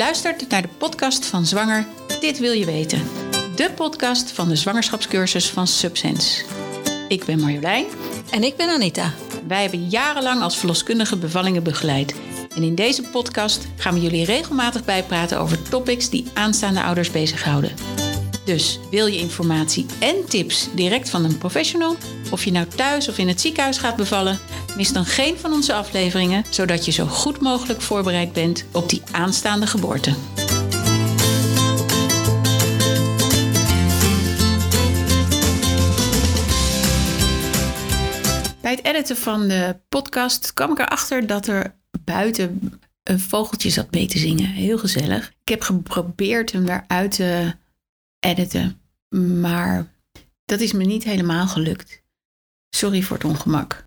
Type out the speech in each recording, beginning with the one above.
luistert naar de podcast van Zwanger Dit Wil Je Weten. De podcast van de zwangerschapscursus van Subsense. Ik ben Marjolein. En ik ben Anita. Wij hebben jarenlang als verloskundige bevallingen begeleid. En in deze podcast gaan we jullie regelmatig bijpraten over topics die aanstaande ouders bezighouden. Dus wil je informatie en tips direct van een professional? Of je nou thuis of in het ziekenhuis gaat bevallen? Mis dan geen van onze afleveringen, zodat je zo goed mogelijk voorbereid bent op die aanstaande geboorte. Bij het editen van de podcast kwam ik erachter dat er buiten een vogeltje zat mee te zingen. Heel gezellig. Ik heb geprobeerd hem daaruit te editen, maar dat is me niet helemaal gelukt. Sorry voor het ongemak.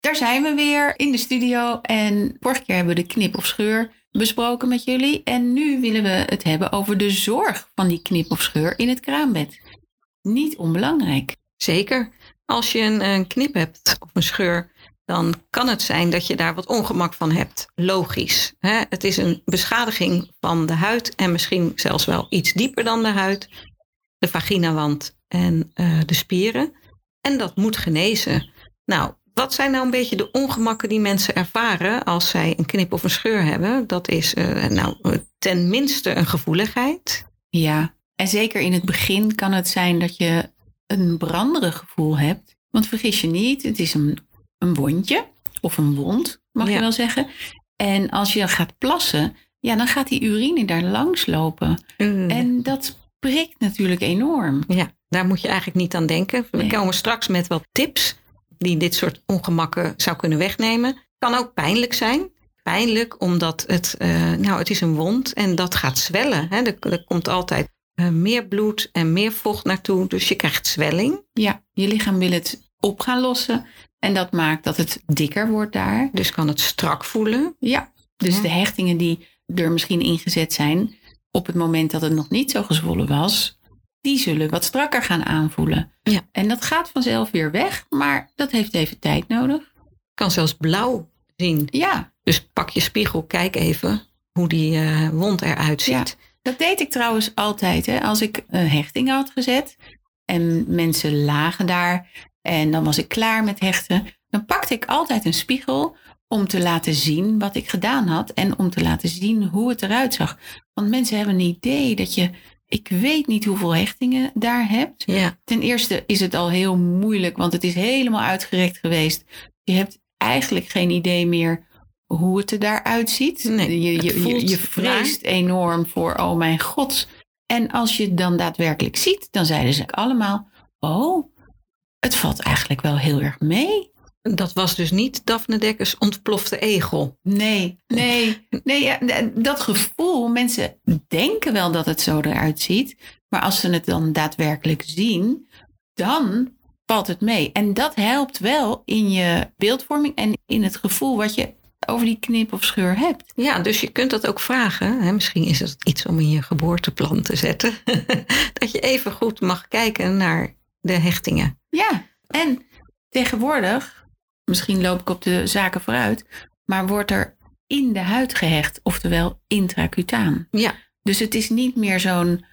Daar zijn we weer in de studio en vorige keer hebben we de knip of scheur besproken met jullie. En nu willen we het hebben over de zorg van die knip of scheur in het kraambed. Niet onbelangrijk. Zeker. Als je een, een knip hebt of een scheur, dan kan het zijn dat je daar wat ongemak van hebt. Logisch. Hè? Het is een beschadiging van de huid en misschien zelfs wel iets dieper dan de huid. De vaginawand en uh, de spieren. En dat moet genezen. Nou, wat zijn nou een beetje de ongemakken die mensen ervaren als zij een knip of een scheur hebben? Dat is uh, nou ten minste een gevoeligheid. Ja, en zeker in het begin kan het zijn dat je een branderig gevoel hebt. Want vergis je niet, het is een, een wondje of een wond, mag ja. je wel zeggen. En als je gaat plassen, ja, dan gaat die urine daar langs lopen. Mm. En dat prikt natuurlijk enorm. Ja, daar moet je eigenlijk niet aan denken. We nee. komen straks met wat tips die dit soort ongemakken zou kunnen wegnemen. Kan ook pijnlijk zijn. Pijnlijk omdat het, uh, nou, het is een wond en dat gaat zwellen. Hè. Er, er komt altijd uh, meer bloed en meer vocht naartoe, dus je krijgt zwelling. Ja, je lichaam wil het op gaan lossen en dat maakt dat het dikker wordt daar. Dus kan het strak voelen. Ja, dus ja. de hechtingen die er misschien ingezet zijn op het moment dat het nog niet zo gezwollen was, die zullen wat strakker gaan aanvoelen. Ja. En dat gaat vanzelf weer weg, maar dat heeft even tijd nodig. Kan zelfs blauw zien. Ja. Dus pak je spiegel, kijk even hoe die uh, wond eruit ziet. Ja. Dat deed ik trouwens altijd. Hè. Als ik een hechting had gezet en mensen lagen daar en dan was ik klaar met hechten, dan pakte ik altijd een spiegel om te laten zien wat ik gedaan had en om te laten zien hoe het eruit zag. Want mensen hebben een idee dat je ik weet niet hoeveel hechtingen daar hebt. Ja. Ten eerste is het al heel moeilijk, want het is helemaal uitgerekt geweest. Je hebt eigenlijk geen idee meer hoe het er daaruit ziet. Nee, je, je, je, je vreest raar. enorm voor, oh mijn god. En als je het dan daadwerkelijk ziet, dan zeiden ze allemaal, oh, het valt eigenlijk wel heel erg mee. Dat was dus niet Daphne Dekkers ontplofte egel. Nee, nee, nee. Ja, dat gevoel, mensen denken wel dat het zo eruit ziet. Maar als ze het dan daadwerkelijk zien, dan valt het mee. En dat helpt wel in je beeldvorming en in het gevoel wat je over die knip of scheur hebt. Ja, dus je kunt dat ook vragen. Hè? Misschien is het iets om in je geboorteplan te zetten. dat je even goed mag kijken naar de hechtingen. Ja, en tegenwoordig misschien loop ik op de zaken vooruit, maar wordt er in de huid gehecht, oftewel intracutaan. Ja. Dus het is niet meer zo'n,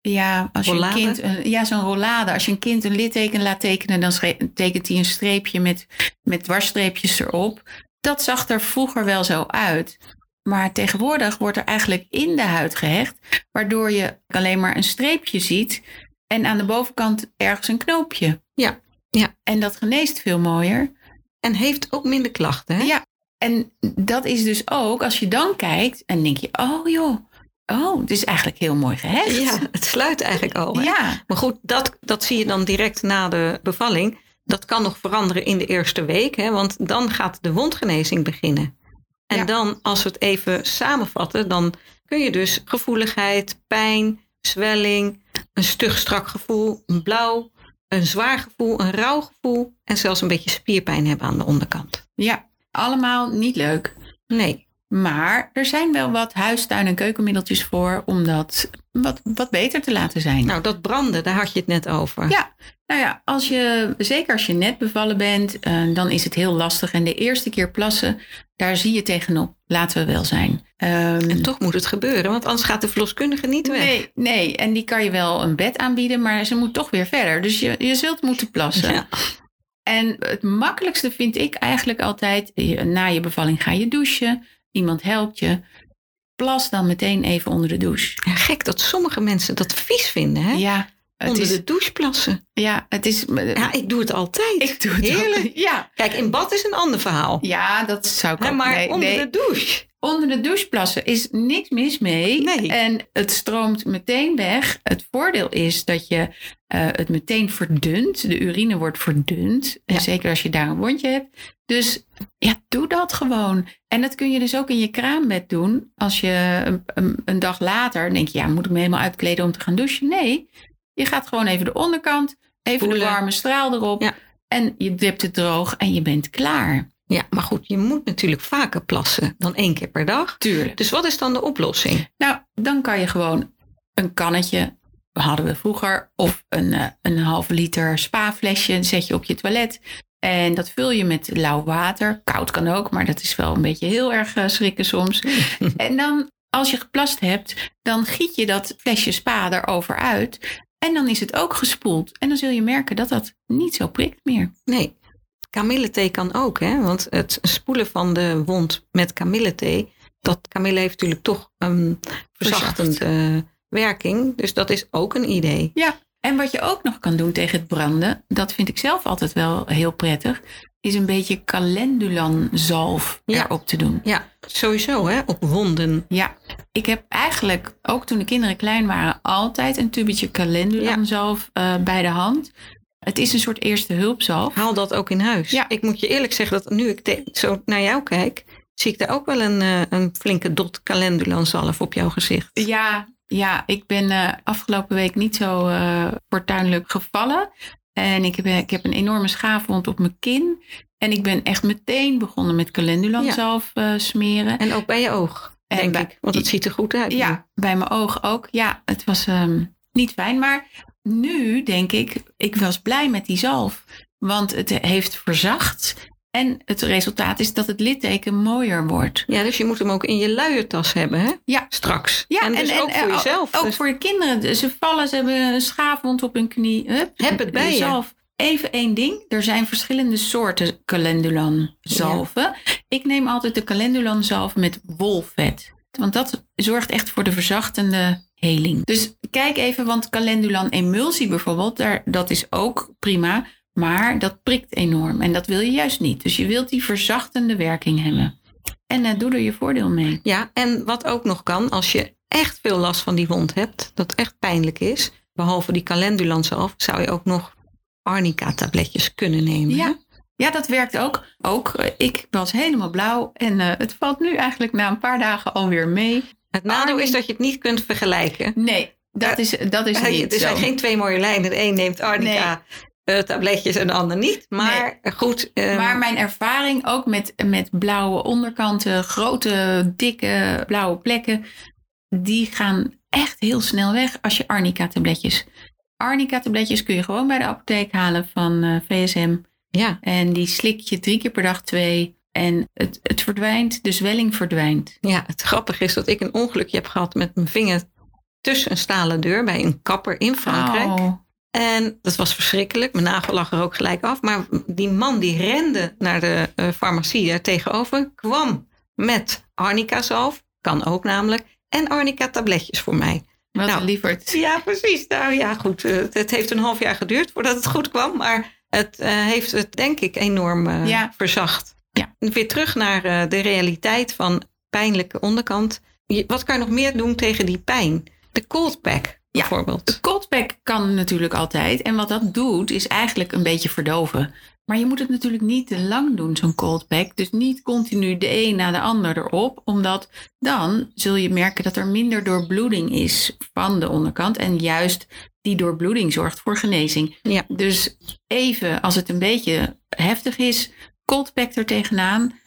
ja, als rollade. je een kind, een, ja, zo'n rollade. Als je een kind een litteken laat tekenen, dan tekent hij een streepje met, met dwarsstreepjes erop. Dat zag er vroeger wel zo uit. Maar tegenwoordig wordt er eigenlijk in de huid gehecht, waardoor je alleen maar een streepje ziet en aan de bovenkant ergens een knoopje. Ja, ja. En dat geneest veel mooier. En heeft ook minder klachten. Hè? Ja, en dat is dus ook als je dan kijkt en denk je, oh joh, oh, het is eigenlijk heel mooi gehecht. Ja, het sluit eigenlijk al. Hè? Ja. Maar goed, dat, dat zie je dan direct na de bevalling. Dat kan nog veranderen in de eerste week, hè, want dan gaat de wondgenezing beginnen. En ja. dan, als we het even samenvatten, dan kun je dus gevoeligheid, pijn, zwelling, een stug strak gevoel, een blauw, een zwaar gevoel, een rauw gevoel en zelfs een beetje spierpijn hebben aan de onderkant. Ja, allemaal niet leuk. Nee. Maar er zijn wel wat huistuin- en keukenmiddeltjes voor om dat wat, wat beter te laten zijn. Nou, dat branden, daar had je het net over. Ja, nou ja, als je, zeker als je net bevallen bent, uh, dan is het heel lastig. En de eerste keer plassen, daar zie je tegenop, laten we wel zijn. Ehm, En toch moet het gebeuren, want anders gaat de verloskundige niet weg. nee, nee, en die kan je wel een bed aanbieden, maar ze moet toch weer verder. Dus je, je zult moeten plassen. Ja. En het makkelijkste vind ik eigenlijk altijd, na je bevalling ga je douchen, iemand helpt je. Plas dan meteen even onder de douche. Ja, gek dat sommige mensen dat vies vinden, hè? Ja, het Onder is, de douche plassen. ja, het is. Ja, ik doe het altijd. ik doe het Heerlijk. Ja, Kijk, in bad is een ander verhaal. ja, dat zou ik Hè, ook. maar nee, onder nee. de douche. Onder de douche plassen is niks mis mee. Nee. En het stroomt meteen weg. Het voordeel is dat je eh, het meteen verdunt. De urine wordt verdund. En Ja. zeker als je daar een wondje hebt. Dus ja, doe dat gewoon. En dat kun je dus ook in je kraambed doen. Als je een, een, een dag later denk je, ja, moet ik me helemaal uitkleden om te gaan douchen? Nee, je gaat gewoon even de onderkant, even de warme straal erop. Ja. En je dipt het droog en je bent klaar. Ja, maar goed, je moet natuurlijk vaker plassen dan één keer per dag. Tuurlijk. Dus wat is dan de oplossing? Nou, dan kan je gewoon een kannetje, hadden we vroeger, of een, eh, een halve liter spa-flesje, zet je op je toilet. En dat vul je met lauw water. Koud kan ook, maar dat is wel een beetje heel erg eh, schrikken soms. en dan, als je geplast hebt, dan giet je dat flesje spa erover uit. En dan is het ook gespoeld. En dan zul je merken dat dat niet zo prikt meer. Nee, kamillethee kan ook, hè? Want het spoelen van de wond met kamillethee, dat kamille heeft natuurlijk toch een verzachtende werking. Dus dat is ook een idee. En wat je ook nog kan doen tegen het branden, dat vind ik zelf altijd wel heel prettig, is een beetje calendulan-zalf Ja. erop te doen. Ja, sowieso, hè? Op wonden. Ja, ik heb eigenlijk, ook toen de kinderen klein waren, altijd een tubetje calendulan-zalf eh, bij de hand. Het is een soort eerste hulpzalf. Haal dat ook in huis. Ja. Ik moet je eerlijk zeggen dat nu ik zo naar jou kijk, zie ik daar ook wel een, eh, een flinke dot calendulanzalf op jouw gezicht. Ja, ja ik ben eh, afgelopen week niet zo eh fortuinlijk gevallen. En ik heb, ik heb een enorme schaafwond op mijn kin. En ik ben echt meteen begonnen met calendulanzalf eh, smeren. En ook bij je oog, En denk bij- ik. Want het ziet er goed uit. nu. Ja, bij mijn oog ook. Ja, het was ehm, niet fijn. Maar nu denk ik, ik was blij met die zalf. Want het heeft verzacht. En het resultaat is dat het litteken mooier wordt. Ja, dus je moet hem ook in je luiertas hebben, hè? Ja. Straks. Ja, en dus ook eh, voor ook- jezelf. Ook Dus voor de kinderen. Ze vallen, ze hebben een schaafwond op hun knie. Hup, Heb het bij de je. zalf. Even één ding. Er zijn verschillende soorten calendulan zalven. Ik neem altijd de calendulan zalf met wolvet. Want dat zorgt echt voor de verzachtende heling. Dus kijk even, want calendulan emulsie bijvoorbeeld, daar, dat is ook prima. Maar dat prikt enorm. En dat wil je juist niet. Dus je wilt die verzachtende werking hebben. En eh, doe er je voordeel mee. Ja, en wat ook nog kan, als je echt veel last van die wond hebt, dat echt pijnlijk is, behalve die calendulanzalf, zou je ook nog arnica-tabletjes kunnen nemen. hè? Ja. Ja, dat werkt ook. Ook, eh, ik was helemaal blauw en eh, het valt nu eigenlijk na een paar dagen alweer mee. Het nadeel is dat je het niet kunt vergelijken. Nee, dat is, dat is niet er zo. zijn geen twee mooie lijnen. De een neemt arnica-tabletjes en de ander niet. Maar goed, eh, Maar mijn ervaring ook met, met blauwe onderkanten, grote, dikke blauwe plekken, die gaan echt heel snel weg als je arnica-tabletjes. Arnica-tabletjes kun je gewoon bij de apotheek halen van eh, VSM. ja, En die slik je drie keer per dag twee. En het, het verdwijnt, de zwelling verdwijnt. ja, het grappige is dat ik een ongelukje heb gehad met mijn vinger tussen een stalen deur bij een kapper in Frankrijk. Oh. En dat was verschrikkelijk. Mijn nagel lag er ook gelijk af. Maar die man die rende naar de eh, farmacie er tegenover, kwam met arnica-zalf, kan ook namelijk, en arnica-tabletjes voor mij. Wat Nou, lieverd. Ja, precies. Nou ja, goed. eh, het heeft een half jaar geduurd voordat het goed kwam. Maar het eh, heeft het denk ik enorm eh, Ja. verzacht. Ja. Weer terug naar eh, de realiteit van pijnlijke onderkant. Je- wat kan je nog meer doen tegen die pijn? De cold pack bijvoorbeeld. Cold pack kan natuurlijk altijd. En wat dat doet, is eigenlijk een beetje verdoven. Maar je moet het natuurlijk niet te lang doen, zo'n cold pack. Dus niet continu de een na de ander erop. Omdat dan zul je merken dat er minder doorbloeding is van de onderkant. En juist die doorbloeding zorgt voor genezing. Ja. Dus even, als het een beetje heftig is, cold pack er tegenaan.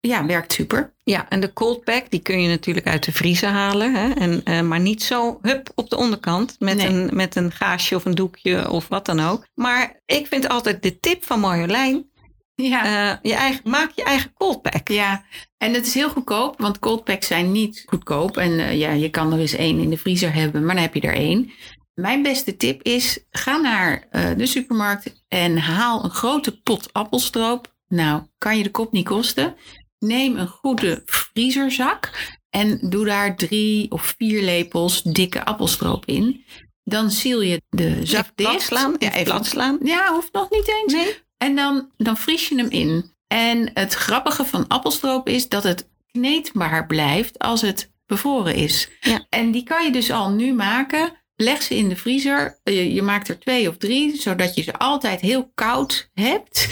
Ja, werkt super. Ja, en de cold pack die kun je natuurlijk uit de vriezer halen. Hè? En, eh, maar niet zo hup op de onderkant met, Nee. een, met een gaasje of een doekje of wat dan ook. Maar ik vind altijd de tip van Marjolein. Ja. Eh, je eigen, maak je eigen cold pack. Ja, en het is heel goedkoop, want cold packs zijn niet goedkoop. En eh, ja, je kan er eens één in de vriezer hebben, maar dan heb je er één. Mijn beste tip is, ga naar de supermarkt en haal een grote pot appelstroop. Nou, kan je de kop niet kosten. Neem een goede vriezerzak en doe daar drie of vier lepels dikke appelstroop in. Dan ziel je de zak Even dicht. slaan, Ja, even plat slaan. Ja, hoeft nog niet eens. Nee, En dan, dan vries je hem in. En het grappige van appelstroop is dat het kneedbaar blijft als het bevroren is. Ja. En die kan je dus al nu maken. Leg ze in de vriezer. Je, je maakt er twee of drie, zodat je ze altijd heel koud hebt.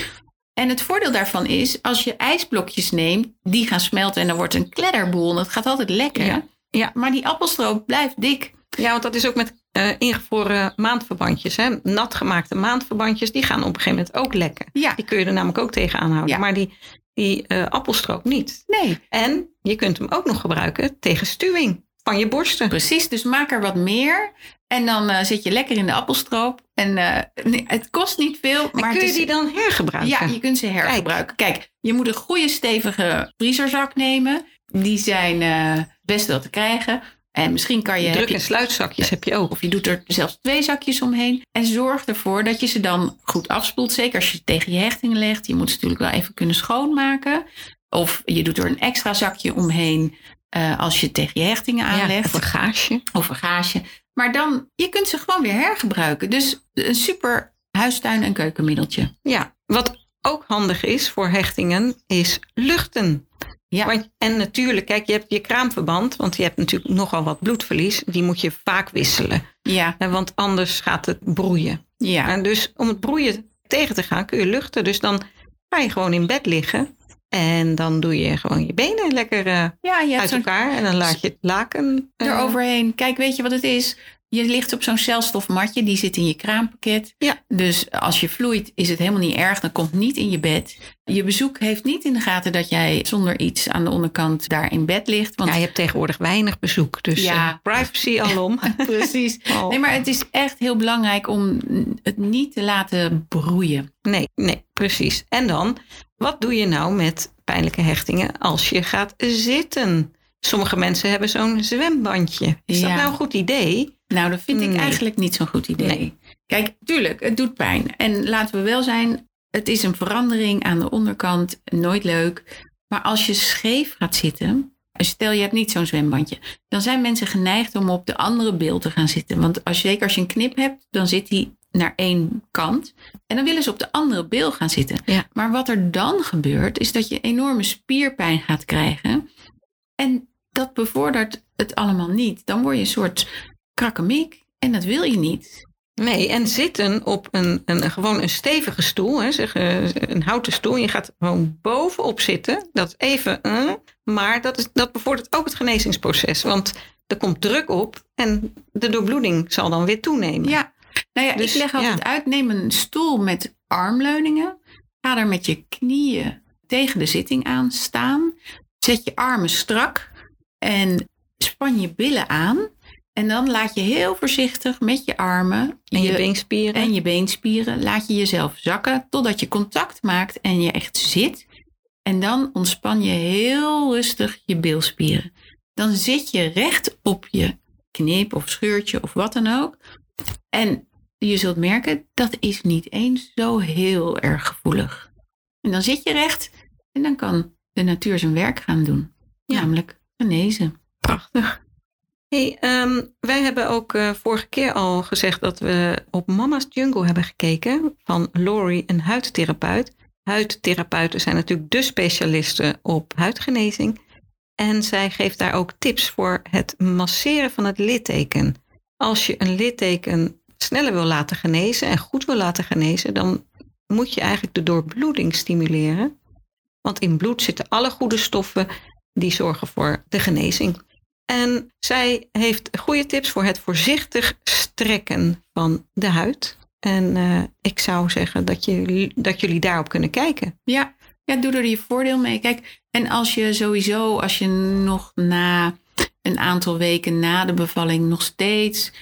En het voordeel daarvan is, als je ijsblokjes neemt, die gaan smelten en dan wordt een kledderboel. En dat gaat altijd lekker. Ja. Ja. Maar die appelstroop blijft dik. Ja, want dat is ook met eh, ingevroren maandverbandjes. Hè? Nat gemaakte maandverbandjes, die gaan op een gegeven moment ook lekken. Ja, Die kun je er namelijk ook tegenaan houden. Ja. Maar die, die eh, appelstroop niet. nee. En je kunt hem ook nog gebruiken tegen stuwing van je borsten. Precies, dus maak er wat meer. En dan eh, zit je lekker in de appelstroop. En eh, nee, het kost niet veel. En Maar kun je is, die dan hergebruiken? Ja, je kunt ze hergebruiken. Kijk. je moet een goede stevige vriezerzak nemen. Die zijn eh, best wel te krijgen. En misschien kan je, Druk- je... en sluitzakjes heb je ook. Of je doet er zelfs twee zakjes omheen. En zorg ervoor dat je ze dan goed afspoelt. Zeker als je ze tegen je hechtingen legt. Je moet ze natuurlijk wel even kunnen schoonmaken. Of je doet er een extra zakje omheen. Eh, als je tegen je hechtingen Ja, aanlegt of een gaasje. of een gaasje. Maar dan, je kunt ze gewoon weer hergebruiken. Dus een super huistuin- en keukenmiddeltje. Ja, wat ook handig is voor hechtingen, is luchten. Ja. Want, en natuurlijk, kijk, je hebt je kraamverband, want je hebt natuurlijk nogal wat bloedverlies. Die moet je vaak wisselen, Ja, hè, want anders gaat het broeien. ja. En dus om het broeien tegen te gaan, kun je luchten. Dus dan ga je gewoon in bed liggen en dan doe je gewoon je benen lekker eh, ja je hebt uit elkaar. En dan laat je het laken eh, eroverheen. Kijk, weet je wat het is? Je ligt op zo'n celstofmatje, die zit in je kraampakket. Ja. Dus als je vloeit, is het helemaal niet erg. Dan komt niet in je bed. Je bezoek heeft niet in de gaten dat jij zonder iets aan de onderkant daar in bed ligt. Want Ja, je hebt tegenwoordig weinig bezoek, dus Ja. eh, privacy alom. precies. Oh. Nee, maar het is echt heel belangrijk om het niet te laten broeien. Nee, nee, precies. En dan, wat doe je nou met pijnlijke hechtingen als je gaat zitten? Sommige mensen hebben zo'n zwembandje. Is dat nou een goed idee? Nou, dat vind ik Nee. eigenlijk niet zo'n goed idee. Nee. Kijk, tuurlijk, het doet pijn. En laten we wel zijn, het is een verandering aan de onderkant. Nooit leuk. Maar als je scheef gaat zitten, stel je hebt niet zo'n zwembandje, dan zijn mensen geneigd om op de andere beeld te gaan zitten. Want als, zeker als je een knip hebt, dan zit die naar één kant. En dan willen ze op de andere bil gaan zitten. Ja. Maar wat er dan gebeurt, is dat je enorme spierpijn gaat krijgen. En dat bevordert het allemaal niet. Dan word je een soort krakkemiek. En dat wil je niet. Nee, en zitten op een, een, gewoon een stevige stoel, hè, zeg, eh, een houten stoel. Je gaat gewoon bovenop zitten. Dat is even, eh, maar dat, is, dat bevordert ook het genezingsproces. Want er komt druk op en de doorbloeding zal dan weer toenemen. Ja, nou ja, Dus, ik leg altijd ja. uit. Neem een stoel met armleuningen. Ga er met je knieën tegen de zitting aan staan. Zet je armen strak en span je billen aan. En dan laat je heel voorzichtig met je armen En je beenspieren. en je beenspieren, laat je jezelf zakken totdat je contact maakt en je echt zit. En dan ontspan je heel rustig je bilspieren. Dan zit je recht op je knip of scheurtje of wat dan ook. En je zult merken, dat is niet eens zo heel erg gevoelig. En dan zit je recht en dan kan de natuur zijn werk gaan doen. Ja. Namelijk genezen. Prachtig. Hey, ehm, wij hebben ook eh, vorige keer al gezegd dat we op Mama's Jungle hebben gekeken van Lori, een huidtherapeut. Huidtherapeuten zijn natuurlijk de specialisten op huidgenezing. En zij geeft daar ook tips voor het masseren van het litteken. Als je een litteken sneller wil laten genezen en goed wil laten genezen, dan moet je eigenlijk de doorbloeding stimuleren. Want in bloed zitten alle goede stoffen die zorgen voor de genezing. En zij heeft goede tips voor het voorzichtig strekken van de huid. En eh, ik zou zeggen dat, je, dat jullie daarop kunnen kijken. Ja, ja, doe er je voordeel mee. Kijk, en als je sowieso, als je nog na een aantal weken na de bevalling nog steeds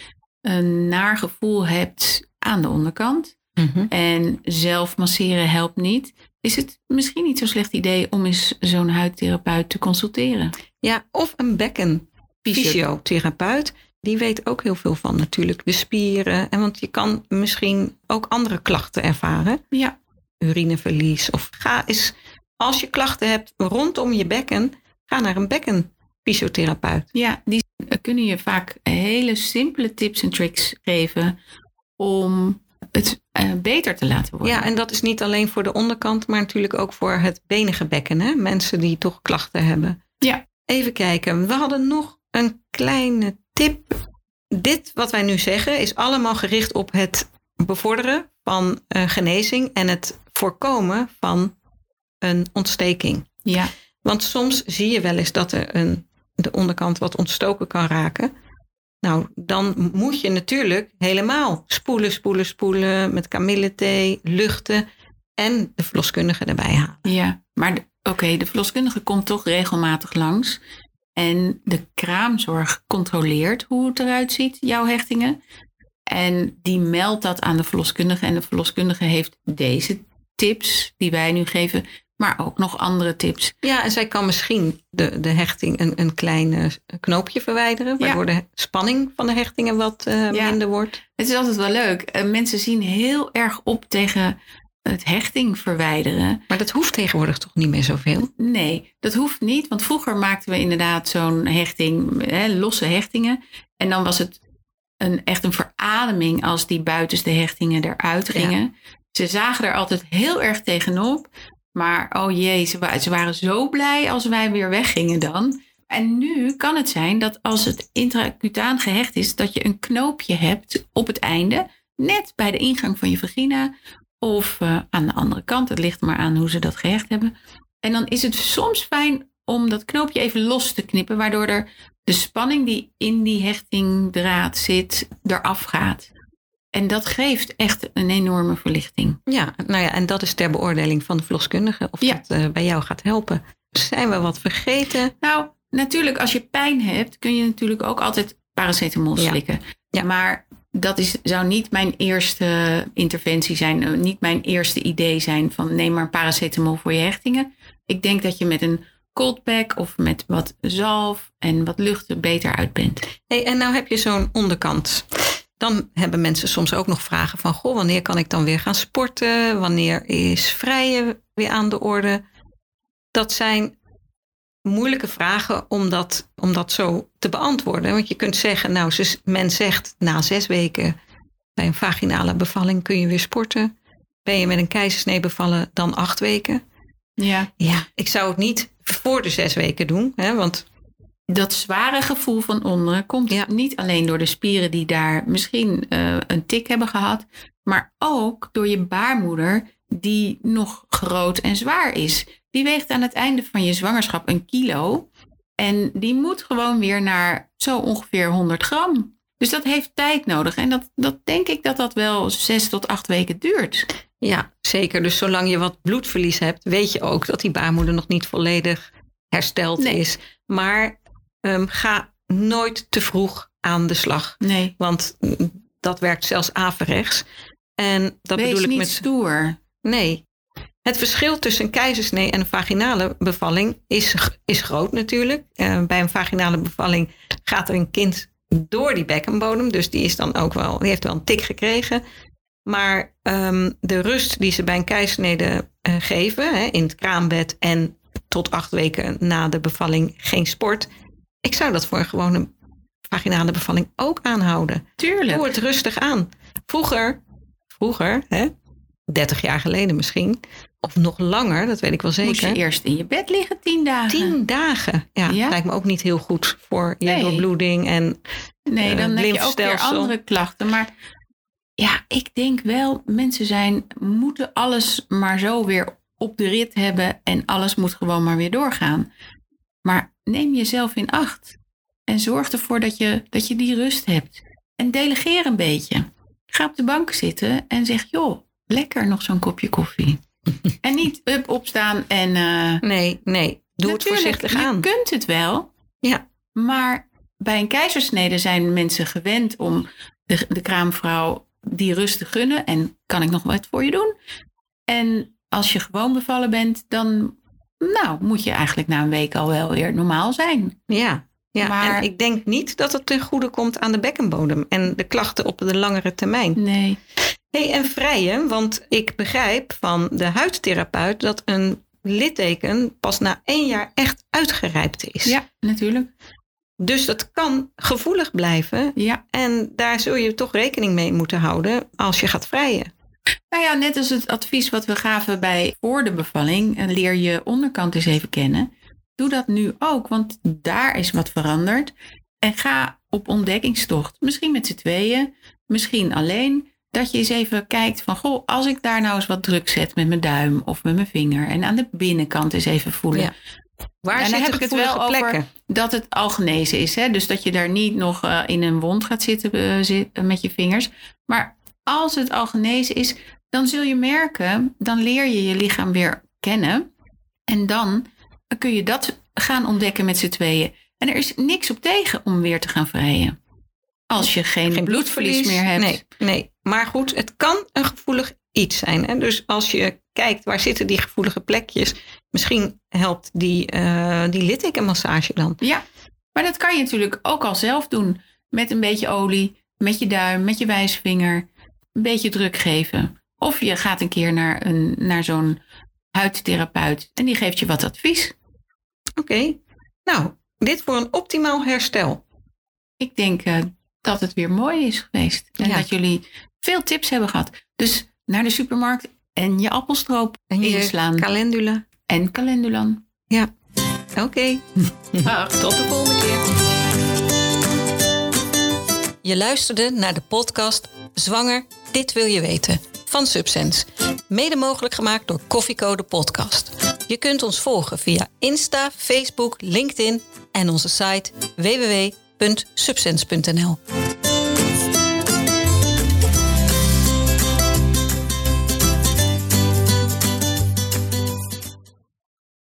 een naar gevoel hebt aan de onderkant, Mhm. en zelf masseren helpt niet, is het misschien niet zo'n slecht idee om eens zo'n huidtherapeut te consulteren. Ja, of een bekken fysiotherapeut. Die weet ook heel veel van natuurlijk de spieren. En want je kan misschien ook andere klachten ervaren. Ja, Urineverlies. Of ga eens, als je klachten hebt rondom je bekken, ga naar een bekkenfysiotherapeut. ja die kunnen je vaak hele simpele tips en tricks geven om het eh, beter te laten worden. Ja, en dat is niet alleen voor de onderkant, maar natuurlijk ook voor het benige bekken. Hè? Mensen die toch klachten hebben. Ja. Even kijken, we hadden nog een kleine tip. Dit wat wij nu zeggen is allemaal gericht op het bevorderen van eh, genezing en het voorkomen van een ontsteking. ja. Want soms zie je wel eens dat er een, de onderkant wat ontstoken kan raken. Nou, dan moet je natuurlijk helemaal spoelen, spoelen, spoelen met kamillethee, luchten en de verloskundige erbij halen. Ja, maar oké, de verloskundige komt toch regelmatig langs. En de kraamzorg controleert hoe het eruit ziet, jouw hechtingen. En die meldt dat aan de verloskundige. En de verloskundige heeft deze tips die wij nu geven, maar ook nog andere tips. Ja, en zij kan misschien de, de hechting een, een klein eh, knoopje verwijderen, waardoor de spanning van de hechtingen wat eh, Ja. minder wordt. Het is altijd wel leuk. Eh, Mensen zien heel erg op tegen het hechting verwijderen. Maar dat hoeft tegenwoordig toch niet meer zoveel? Nee, dat hoeft niet. Want vroeger maakten we inderdaad zo'n hechting, hè, losse hechtingen. En dan was het een, echt een verademing als die buitenste hechtingen eruit gingen. Ze zagen er altijd heel erg tegenop. Maar oh jee, ze, wa- ze waren zo blij als wij weer weggingen dan. En nu kan het zijn dat als het intracutaan gehecht is, dat je een knoopje hebt op het einde. Net bij de ingang van je vagina. Of eh, aan de andere kant. Het ligt maar aan hoe ze dat gehecht hebben. En dan is het soms fijn om dat knoopje even los te knippen, waardoor er de spanning die in die hechtingdraad zit, eraf gaat. En dat geeft echt een enorme verlichting. Ja, nou ja, en dat is ter beoordeling van de verloskundige of Ja. dat eh, bij jou gaat helpen. Zijn we wat vergeten? Nou, natuurlijk, als je pijn hebt, kun je natuurlijk ook altijd paracetamol Ja. slikken. Ja. Maar dat is, zou niet mijn eerste interventie zijn, eh, niet mijn eerste idee zijn van neem maar paracetamol voor je hechtingen. Ik denk dat je met een cold pack of met wat zalf en wat lucht beter uit bent. Hey, en nou heb je zo'n onderkant. Dan hebben mensen soms ook nog vragen van... Goh, wanneer kan ik dan weer gaan sporten? Wanneer is vrije weer aan de orde? Dat zijn moeilijke vragen om dat, om dat zo te beantwoorden. Want je kunt zeggen, nou, men zegt na zes weken... bij een vaginale bevalling kun je weer sporten. Ben je met een keizersnee bevallen, dan acht weken. Ja. Ja, ik zou het niet voor de zes weken doen. Hè, want Dat zware gevoel van onderen komt Ja. niet alleen door de spieren die daar misschien eh, een tik hebben gehad, maar ook door je baarmoeder die nog groot en zwaar is. Die weegt aan het einde van je zwangerschap een kilo en die moet gewoon weer naar zo ongeveer 100 gram. Dus dat heeft tijd nodig en dat, dat denk ik dat dat wel zes tot acht weken duurt. Ja, zeker. Dus zolang je wat bloedverlies hebt, weet je ook dat die baarmoeder nog niet volledig hersteld Nee. is. Maar ehm, ga nooit te vroeg aan de slag. Nee, Want mm, dat werkt zelfs averechts. En dat wees bedoel ik niet met. stoer. Nee. Het verschil tussen een keizersnee en een vaginale bevalling is, is groot natuurlijk. Eh, bij een vaginale bevalling gaat er een kind door die bekkenbodem. Dus die, is dan ook wel, die heeft wel een tik gekregen. Maar ehm, de rust die ze bij een keizersnede eh, geven, hè, in het kraambed en tot acht weken na de bevalling geen sport. Ik zou dat voor een gewone vaginale bevalling ook aanhouden. Tuurlijk. Doe het rustig aan. Vroeger, vroeger, hè, 30 jaar geleden misschien, of nog langer, dat weet ik wel Moest je zeker. eerst in je bed liggen tien dagen. Tien dagen. Ja, Ja? lijkt me ook niet heel goed voor je Nee. doorbloeding. En Nee, eh, dan heb je ook weer andere klachten. Maar ja, ik denk wel, mensen zijn, moeten alles maar zo weer op de rit hebben en alles moet gewoon maar weer doorgaan. Maar neem jezelf in acht en zorg ervoor dat je, dat je die rust hebt. En delegeer een beetje. Ga op de bank zitten en zeg, joh, lekker nog zo'n kopje koffie. en niet up, opstaan en... eh, nee, nee, doe het voorzichtig je aan. kunt het wel. Ja. Maar bij een keizersnede zijn mensen gewend om de, de kraamvrouw die rust te gunnen en kan ik nog wat voor je doen? En als je gewoon bevallen bent, dan nou, moet je eigenlijk na een week al wel weer normaal zijn. Ja, ja, Maar- en ik denk niet dat het ten goede komt aan de bekkenbodem en de klachten op de langere termijn. Nee. Hey, en vrijen, want ik begrijp van de huidtherapeut dat een litteken pas na één jaar echt uitgerijpt is. Ja, natuurlijk. Dus dat kan gevoelig blijven Ja. en daar zul je toch rekening mee moeten houden als je gaat vrijen. Nou ja, net als het advies wat we gaven bij voor de bevalling, en leer je onderkant eens even kennen. Doe dat nu ook, want daar is wat veranderd. En ga op ontdekkingstocht. Misschien met z'n tweeën, misschien alleen. Dat je eens even kijkt van, goh, als ik daar nou eens wat druk zet met mijn duim of met mijn vinger. En aan de binnenkant eens even voelen. Ja. Waar En dan zitten heb ik het wel gevoelige over- plekken? Dat het al genezen is. Hè? Dus dat je daar niet nog eh, in een wond gaat zitten eh, zit- eh, met je vingers. Maar als het al genezen is, dan zul je merken, dan leer je je lichaam weer kennen. En dan kun je dat gaan ontdekken met z'n tweeën. En er is niks op tegen om weer te gaan vrijen. Als je geen, bloedverlies meer hebt. Nee, nee, maar goed, het kan een gevoelig iets zijn. Hè? Dus als je kijkt waar zitten die gevoelige plekjes, misschien helpt die, eh die littekenmassage dan. Ja, maar dat kan je natuurlijk ook al zelf doen. Met een beetje olie, met je duim, met je wijsvinger. Een beetje druk geven. Of je gaat een keer naar, een, naar zo'n huidtherapeut en die geeft je wat advies. Oké, nou, dit voor een optimaal herstel. Ik denk eh, dat het weer mooi is geweest. En Ja. dat jullie veel tips hebben gehad. Dus naar de supermarkt en je appelstroop En je inslaan. calendula. en calendulan. Oké, Dag. tot de volgende keer. Je luisterde naar de podcast Zwanger, dit wil je weten van Subsense. Mede mogelijk gemaakt door Koffiecode Podcast. Je kunt ons volgen via Insta, Facebook, LinkedIn en onze site www.subsense.nl.